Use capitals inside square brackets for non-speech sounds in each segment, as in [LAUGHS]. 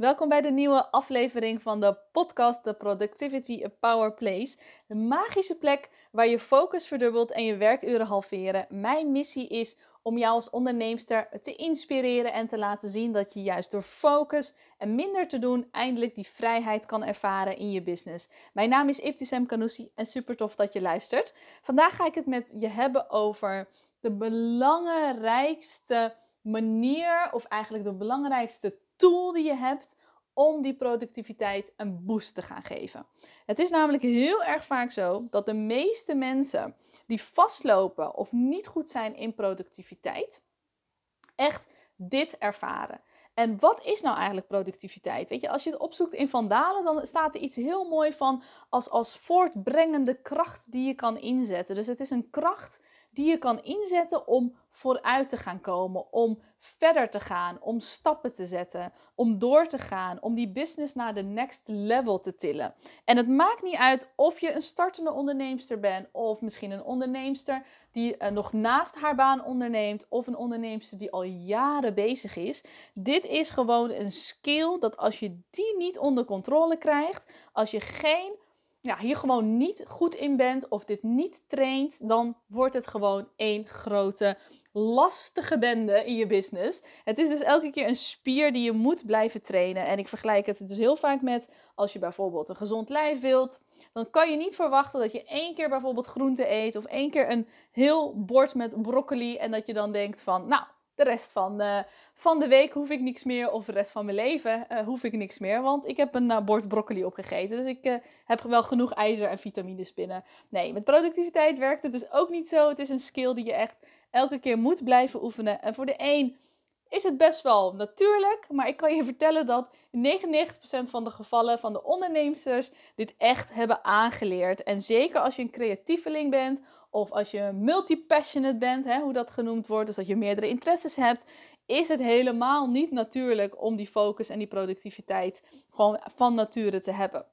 Welkom bij de nieuwe aflevering van de podcast The Productivity Power Place. De magische plek waar je focus verdubbelt en je werkuren halveren. Mijn missie is om jou als onderneemster te inspireren en te laten zien dat je juist door focus en minder te doen eindelijk die vrijheid kan ervaren in je business. Mijn naam is Iftisem Kanoussi en super tof dat je luistert. Vandaag ga ik het met je hebben over de belangrijkste manier of eigenlijk de belangrijkste tool die je hebt om die productiviteit een boost te gaan geven. Het is namelijk heel erg vaak zo dat de meeste mensen die vastlopen of niet goed zijn in productiviteit, echt dit ervaren. En wat is nou eigenlijk productiviteit? Weet je, als je het opzoekt in Vandalen, dan staat er iets heel mooi van als, als voortbrengende kracht die je kan inzetten. Dus het is een kracht die je kan inzetten om vooruit te gaan komen, om verder te gaan, om stappen te zetten, om door te gaan, om die business naar de next level te tillen. En het maakt niet uit of je een startende onderneemster bent of misschien een onderneemster die uh, nog naast haar baan onderneemt of een onderneemster die al jaren bezig is. Dit is gewoon een skill dat als je die niet onder controle krijgt, als je geen ja, hier gewoon niet goed in bent of dit niet traint, dan wordt het gewoon één grote lastige bende in je business. Het is dus elke keer een spier die je moet blijven trainen. En ik vergelijk het dus heel vaak met als je bijvoorbeeld een gezond lijf wilt. Dan kan je niet verwachten dat je één keer bijvoorbeeld groente eet of één keer een heel bord met broccoli en dat je dan denkt van, nou, de rest van, uh, van de week hoef ik niks meer. Of de rest van mijn leven uh, hoef ik niks meer. Want ik heb een uh, bord broccoli opgegeten. Dus ik heb wel genoeg ijzer en vitamines binnen. Nee, met productiviteit werkt het dus ook niet zo. Het is een skill die je echt elke keer moet blijven oefenen. En voor de een is het best wel natuurlijk. Maar ik kan je [LAUGHS] vertellen dat in 99% van de gevallen van de onderneemsters dit echt hebben aangeleerd. En zeker als je een creatieveling bent of als je multi-passionate bent, hè, hoe dat genoemd wordt, dus dat je meerdere interesses hebt, is het helemaal niet natuurlijk om die focus en die productiviteit gewoon van nature te hebben.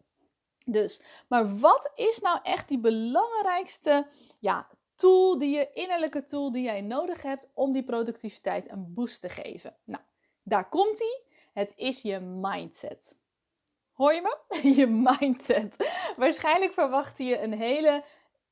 Dus, maar wat is nou echt die belangrijkste ja, tool, die je innerlijke tool die jij nodig hebt om die productiviteit een boost te geven? Nou, daar komt ie. Het is je mindset. Hoor je me? [LAUGHS] Je mindset. Waarschijnlijk verwacht je een hele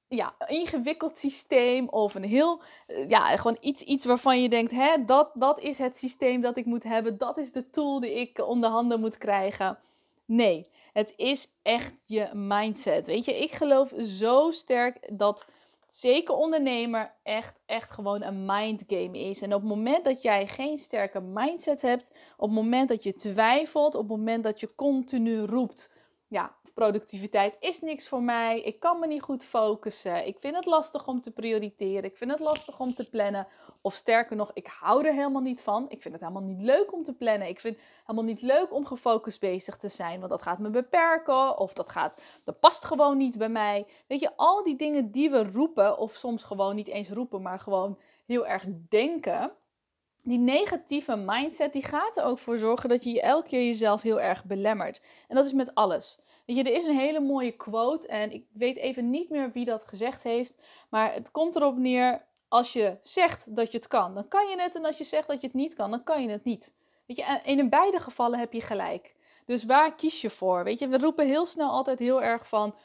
ja, ingewikkeld systeem of een heel, eh, ja, gewoon iets, iets waarvan je denkt, hè, dat, dat is het systeem dat ik moet hebben, dat is de tool die ik onder handen moet krijgen. Nee, het is echt je mindset. Weet je, ik geloof zo sterk dat zeker ondernemer echt, echt gewoon een mindgame is. En op het moment dat jij geen sterke mindset hebt, op het moment dat je twijfelt, op het moment dat je continu roept, ja, productiviteit is niks voor mij. Ik kan me niet goed focussen. Ik vind het lastig om te prioriteren. Ik vind het lastig om te plannen. Of sterker nog, ik hou er helemaal niet van. Ik vind het helemaal niet leuk om te plannen. Ik vind het helemaal niet leuk om gefocust bezig te zijn. Want dat gaat me beperken. Of dat, gaat, dat past gewoon niet bij mij. Weet je, al die dingen die we roepen. Of soms gewoon niet eens roepen, maar gewoon heel erg denken die negatieve mindset die gaat er ook voor zorgen dat je elke keer jezelf heel erg belemmert. En dat is met alles. Weet je, er is een hele mooie quote en ik weet even niet meer wie dat gezegd heeft, maar het komt erop neer: als je zegt dat je het kan, dan kan je het. En als je zegt dat je het niet kan, dan kan je het niet. Weet je, in beide gevallen heb je gelijk. Dus waar kies je voor? Weet je, we roepen heel snel altijd heel erg van: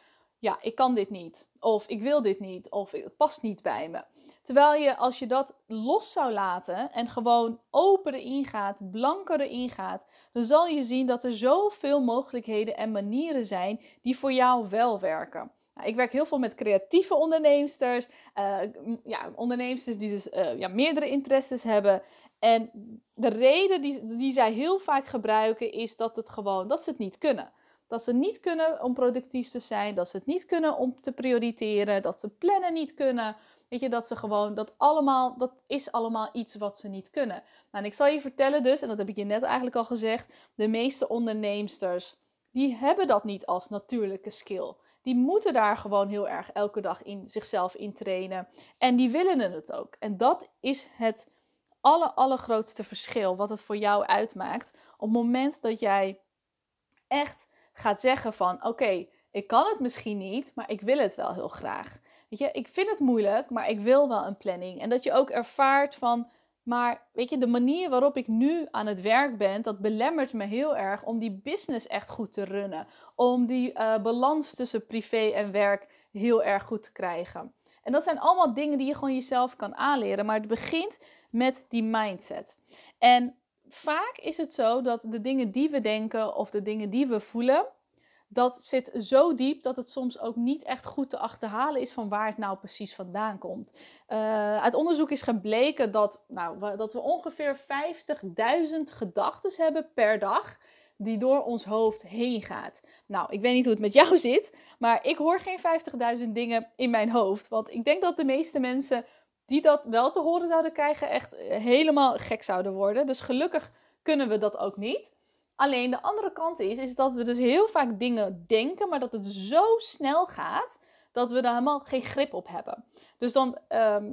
ja, ik kan dit niet. Of ik wil dit niet. Of het past niet bij me. Terwijl je, als je dat los zou laten en gewoon open erin gaat, blanker erin dan zal je zien dat er zoveel mogelijkheden en manieren zijn die voor jou wel werken. Nou, ik werk heel veel met creatieve onderneemsters, uh, ja, onderneemsters die dus uh, ja, meerdere interesses hebben. En de reden die, die zij heel vaak gebruiken is dat, het gewoon, dat ze het niet kunnen. Dat ze niet kunnen om productief te zijn, dat ze het niet kunnen om te prioriteren, dat ze plannen niet kunnen. Weet je, dat ze gewoon, dat allemaal, dat is allemaal iets wat ze niet kunnen. Nou, en ik zal je vertellen dus, en dat heb ik je net eigenlijk al gezegd, de meeste onderneemsters, die hebben dat niet als natuurlijke skill. Die moeten daar gewoon heel erg elke dag in zichzelf in trainen. En die willen het ook. En dat is het aller, allergrootste verschil wat het voor jou uitmaakt. Op het moment dat jij echt gaat zeggen van, oké, ik kan het misschien niet, maar ik wil het wel heel graag. Weet je, ik vind het moeilijk, maar ik wil wel een planning. En dat je ook ervaart van Maar weet je, de manier waarop ik nu aan het werk ben, dat belemmert me heel erg om die business echt goed te runnen. Om die uh, balans tussen privé en werk heel erg goed te krijgen. En dat zijn allemaal dingen die je gewoon jezelf kan aanleren. Maar het begint met die mindset. En vaak is het zo dat de dingen die we denken of de dingen die we voelen, dat zit zo diep dat het soms ook niet echt goed te achterhalen is van waar het nou precies vandaan komt. Uh, uit onderzoek is gebleken dat, nou, dat we ongeveer 50.000 gedachten hebben per dag die door ons hoofd heen gaat. Nou, ik weet niet hoe het met jou [LAUGHS] zit, maar ik hoor geen 50.000 dingen in mijn hoofd. Want ik denk dat de meeste mensen die dat wel te horen zouden krijgen, echt helemaal gek zouden worden. Dus gelukkig kunnen we dat ook niet. Alleen de andere kant is, is dat we dus heel vaak dingen denken, maar dat het zo snel gaat dat we daar helemaal geen grip op hebben. Dus dan, um,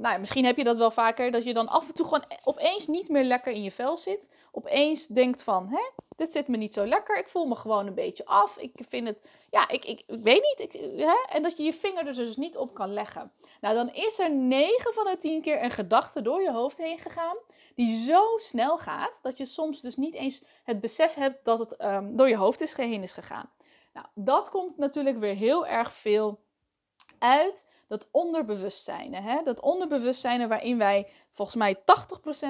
nou ja, misschien heb je dat wel vaker, dat je dan af en toe gewoon opeens niet meer lekker in je vel zit. Opeens denkt van, hè, dit zit me niet zo lekker, ik voel me gewoon een beetje af. Ik vind het, ja, ik, ik, ik weet niet. Ik, hè? En dat je je vinger er dus niet op kan leggen. Nou, dan is er 9 van de 10 keer een gedachte door je hoofd heen gegaan, die zo snel gaat, dat je soms dus niet eens het besef hebt dat het um, door je hoofd is heen is gegaan. Nou, dat komt natuurlijk weer heel erg veel uit dat onderbewustzijn. Hè? Dat onderbewustzijn waarin wij volgens mij 80%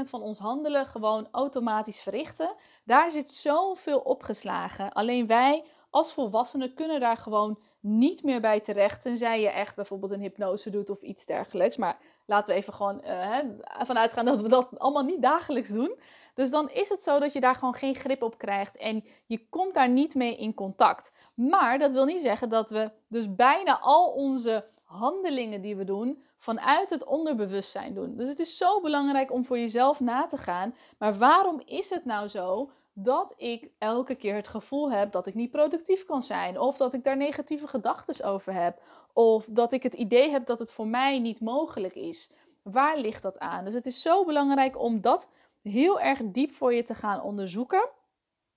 van ons handelen gewoon automatisch verrichten. Daar zit zoveel opgeslagen. Alleen wij als volwassenen kunnen daar gewoon niet meer bij terecht. Tenzij je echt bijvoorbeeld een hypnose doet of iets dergelijks. Maar laten we even gewoon uh, vanuit gaan dat we dat allemaal niet dagelijks doen. Dus dan is het zo dat je daar gewoon geen grip op krijgt en je komt daar niet mee in contact. Maar dat wil niet zeggen dat we dus bijna al onze handelingen die we doen vanuit het onderbewustzijn doen. Dus het is zo belangrijk om voor jezelf na te gaan. Maar waarom is het nou zo dat ik elke keer het gevoel heb dat ik niet productief kan zijn? Of dat ik daar negatieve gedachten over heb? Of dat ik het idee heb dat het voor mij niet mogelijk is? Waar ligt dat aan? Dus het is zo belangrijk om dat heel erg diep voor je te gaan onderzoeken.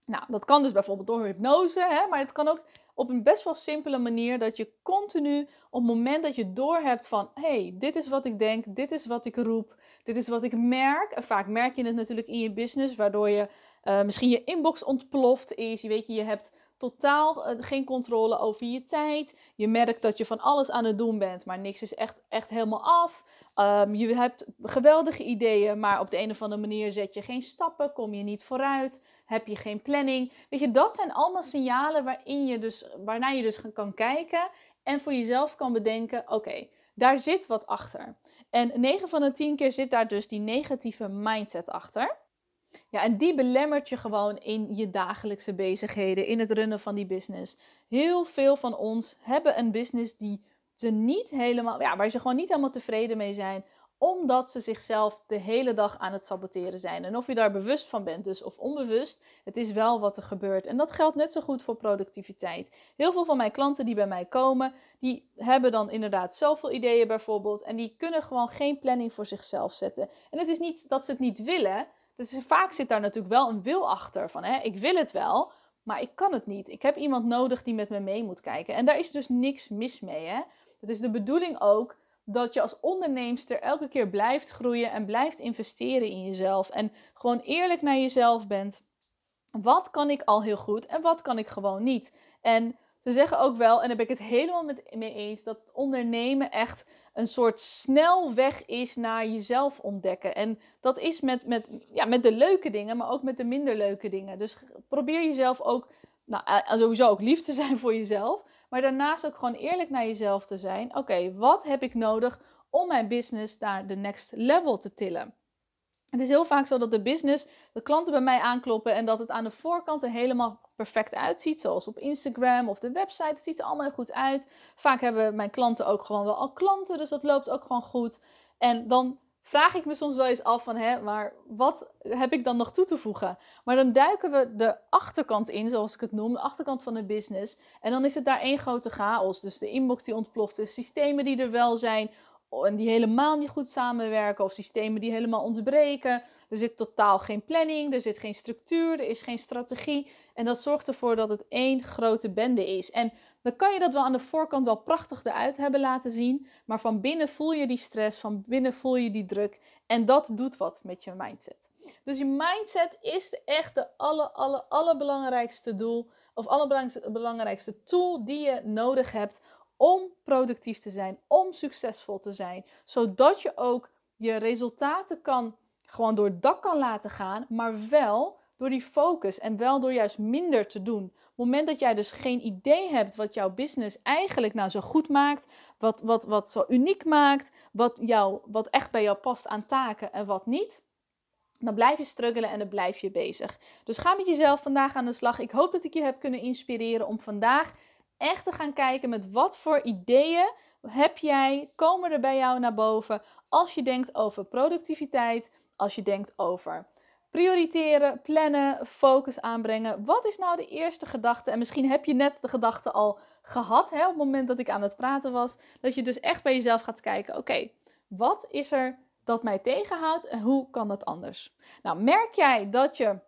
Nou, dat kan dus bijvoorbeeld door hypnose, hè, maar het kan ook op een best wel simpele manier dat je continu op het moment dat je doorhebt van hey, dit is wat ik denk, dit is wat ik roep, dit is wat ik merk. En vaak merk je het natuurlijk in je business, waardoor je uh, misschien je inbox ontploft is. Je weet je, je hebt totaal uh, geen controle over je tijd. Je merkt dat je van alles aan het doen bent, maar niks is echt, echt helemaal af. Um, je hebt geweldige ideeën, maar op de een of andere manier zet je geen stappen, kom je niet vooruit, heb je geen planning. Weet je, dat zijn allemaal signalen waarin je dus, waarnaar je dus kan kijken en voor jezelf kan bedenken: oké, daar zit wat achter. En 9 van de 10 keer zit daar dus die negatieve mindset achter. Ja, en die belemmert je gewoon in je dagelijkse bezigheden, in het runnen van die business. Heel veel van ons hebben een business die ze niet helemaal, ja, waar ze gewoon niet helemaal tevreden mee zijn, omdat ze zichzelf de hele dag aan het saboteren zijn. En of je daar bewust van bent, dus of onbewust, het is wel wat er gebeurt. En dat geldt net zo goed voor productiviteit. Heel veel van mijn klanten die bij mij komen, die hebben dan inderdaad zoveel ideeën bijvoorbeeld, en die kunnen gewoon geen planning voor zichzelf zetten. En het is niet dat ze het niet willen. Dus vaak zit daar natuurlijk wel een wil achter van, hè, ik wil het wel, maar ik kan het niet. Ik heb iemand nodig die met me mee moet kijken. En daar is dus niks mis mee. Hè? Het is de bedoeling ook dat je als onderneemster elke keer blijft groeien en blijft investeren in jezelf. En gewoon eerlijk naar jezelf bent. Wat kan ik al heel goed en wat kan ik gewoon niet? En ze zeggen ook wel, en daar ben ik het helemaal met, mee eens, dat het ondernemen echt een soort snelweg is naar jezelf ontdekken. En dat is met, met, ja, met de leuke dingen, maar ook met de minder leuke dingen. Dus probeer jezelf ook, nou, sowieso ook lief te zijn voor jezelf. Maar daarnaast ook gewoon eerlijk naar jezelf te zijn. Oké, wat heb ik nodig om mijn business naar de next level te tillen? Het is heel vaak zo dat de business, de klanten bij mij aankloppen en dat het aan de voorkant er helemaal perfect uitziet. Zoals op Instagram of de website. Het ziet er allemaal goed uit. Vaak hebben mijn klanten ook gewoon wel al klanten, dus dat loopt ook gewoon goed. En dan vraag ik me soms wel eens af van, hè, maar wat heb ik dan nog toe te voegen? Maar dan duiken we de achterkant in, zoals ik het noem, de achterkant van de business. En dan is het daar één grote chaos. Dus de inbox die ontploft, de systemen die er wel zijn, en die helemaal niet goed samenwerken of systemen die helemaal ontbreken. Er zit totaal geen planning, er zit geen structuur, er is geen strategie. En dat zorgt ervoor dat het één grote bende is. En dan kan je dat wel aan de voorkant wel prachtig eruit hebben laten zien, maar van binnen voel je die stress, van binnen voel je die druk en dat doet wat met je mindset. Dus je mindset is echt de aller, aller, allerbelangrijkste doel of allerbelangrijkste tool die je nodig hebt om productief te zijn, succesvol te zijn, zodat je ook je resultaten kan gewoon door het dak kan laten gaan, maar wel door die focus en wel door juist minder te doen. Op het moment dat jij dus geen idee hebt wat jouw business eigenlijk nou zo goed maakt, wat, wat, wat zo uniek maakt, wat, jou, wat echt bij jou past aan taken en wat niet, dan blijf je struggelen en dan blijf je bezig. Dus ga met jezelf vandaag aan de slag. Ik hoop dat ik je heb kunnen inspireren om vandaag echt te gaan kijken met wat voor ideeën heb jij, komen er bij jou naar boven als je denkt over productiviteit, als je denkt over prioriteren, plannen, focus aanbrengen. Wat is nou de eerste gedachte? En misschien heb je net de gedachte al gehad hè, op het moment dat ik aan het praten was. Dat je dus echt bij jezelf gaat kijken: oké, wat is er dat mij tegenhoudt en hoe kan dat anders? Nou, merk jij dat je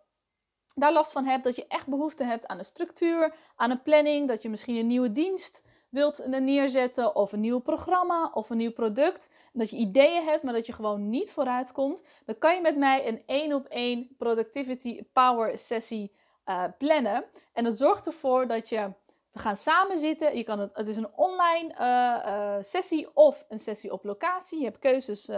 daar last van hebt, dat je echt behoefte hebt aan een structuur, aan een planning, dat je misschien een nieuwe dienst wilt neerzetten of een nieuw programma of een nieuw product, dat je ideeën hebt, maar dat je gewoon niet vooruit komt, dan kan je met mij een één op één productivity power sessie uh, plannen. En dat zorgt ervoor dat je we gaan samen zitten. Je kan het, het is een online uh, uh, sessie of een sessie op locatie. Je hebt keuzes,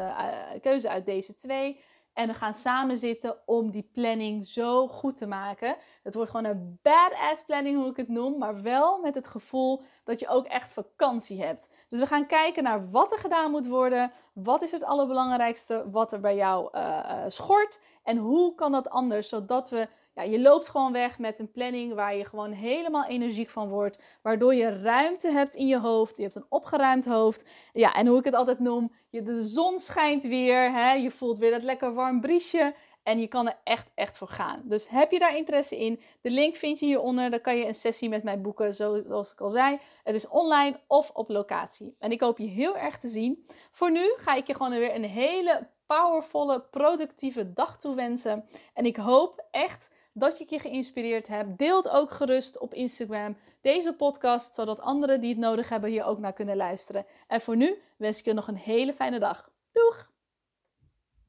keuze uit deze twee. En we gaan samen zitten om die planning zo goed te maken. Het wordt gewoon een badass planning, hoe ik het noem. Maar wel met het gevoel dat je ook echt vakantie hebt. Dus we gaan kijken naar wat er gedaan moet worden. Wat is het allerbelangrijkste wat er bij jou uh, schort? En hoe kan dat anders? Zodat we ja, je loopt gewoon weg met een planning waar je gewoon helemaal energiek van wordt. Waardoor je ruimte hebt in je hoofd. Je hebt een opgeruimd hoofd. Ja, en hoe ik het altijd noem, je, de zon schijnt weer. Hè, je voelt weer dat lekker warm briesje. En je kan er echt, echt voor gaan. Dus heb je daar interesse in? De link vind je hieronder. Dan kan je een sessie met mij boeken, zoals ik al zei. Het is online of op locatie. En ik hoop je heel erg te zien. Voor nu ga ik je gewoon weer een hele powervolle, productieve dag toewensen. En ik hoop echt dat ik je geïnspireerd heb. Deelt ook gerust op Instagram deze podcast, zodat anderen die het nodig hebben hier ook naar kunnen luisteren. En voor nu wens ik je nog een hele fijne dag. Doeg!